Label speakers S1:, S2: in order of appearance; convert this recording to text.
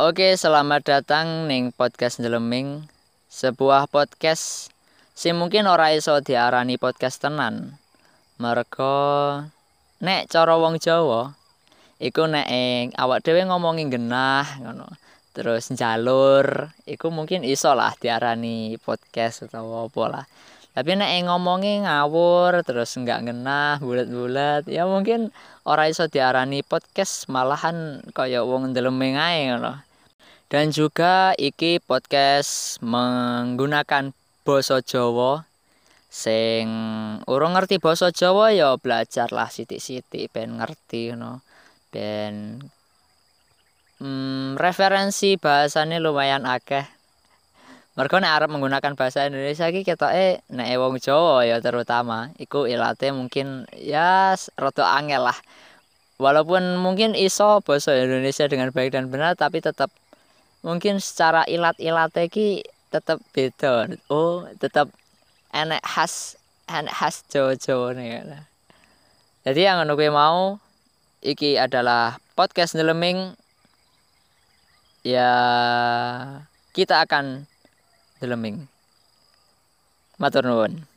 S1: Oke, selamat datang ning podcast Ndeleming, sebuah podcast sing mungkin ora iso diarani podcast tenan. Merga nek cara wong Jawa iku nek ing awak dhewe ngomongi genah ngono. Terus njalur iku mungkin iso lah diarani podcast utawa apa lah. Tapi nek ngomongi ngawur terus enggak genah bulat-bulat ya mungkin ora iso diarani podcast malahan kaya wong ndeleming ae ngono. Dan juga iki podcast menggunakan basa Jawa sing urung ngerti basa Jawa ya belajar lah sithik-sithik ben ngerti ngono. Ben hmm, referensi bahasane lumayan akeh. Mergo nek arep menggunakan bahasa Indonesia iki ketoke nek wong Jawa ya terutama iku ilate mungkin ya rada angel lah. Walaupun mungkin iso bahasa Indonesia dengan baik dan benar tapi tetap mungkin secara ilat-ilat iki tetep beda. Oh, tetep enek khas enek khas Jawa-Jawa nih. Jadi yang ngono mau iki adalah podcast Neleming ya kita akan Neleming. Matur nuwun.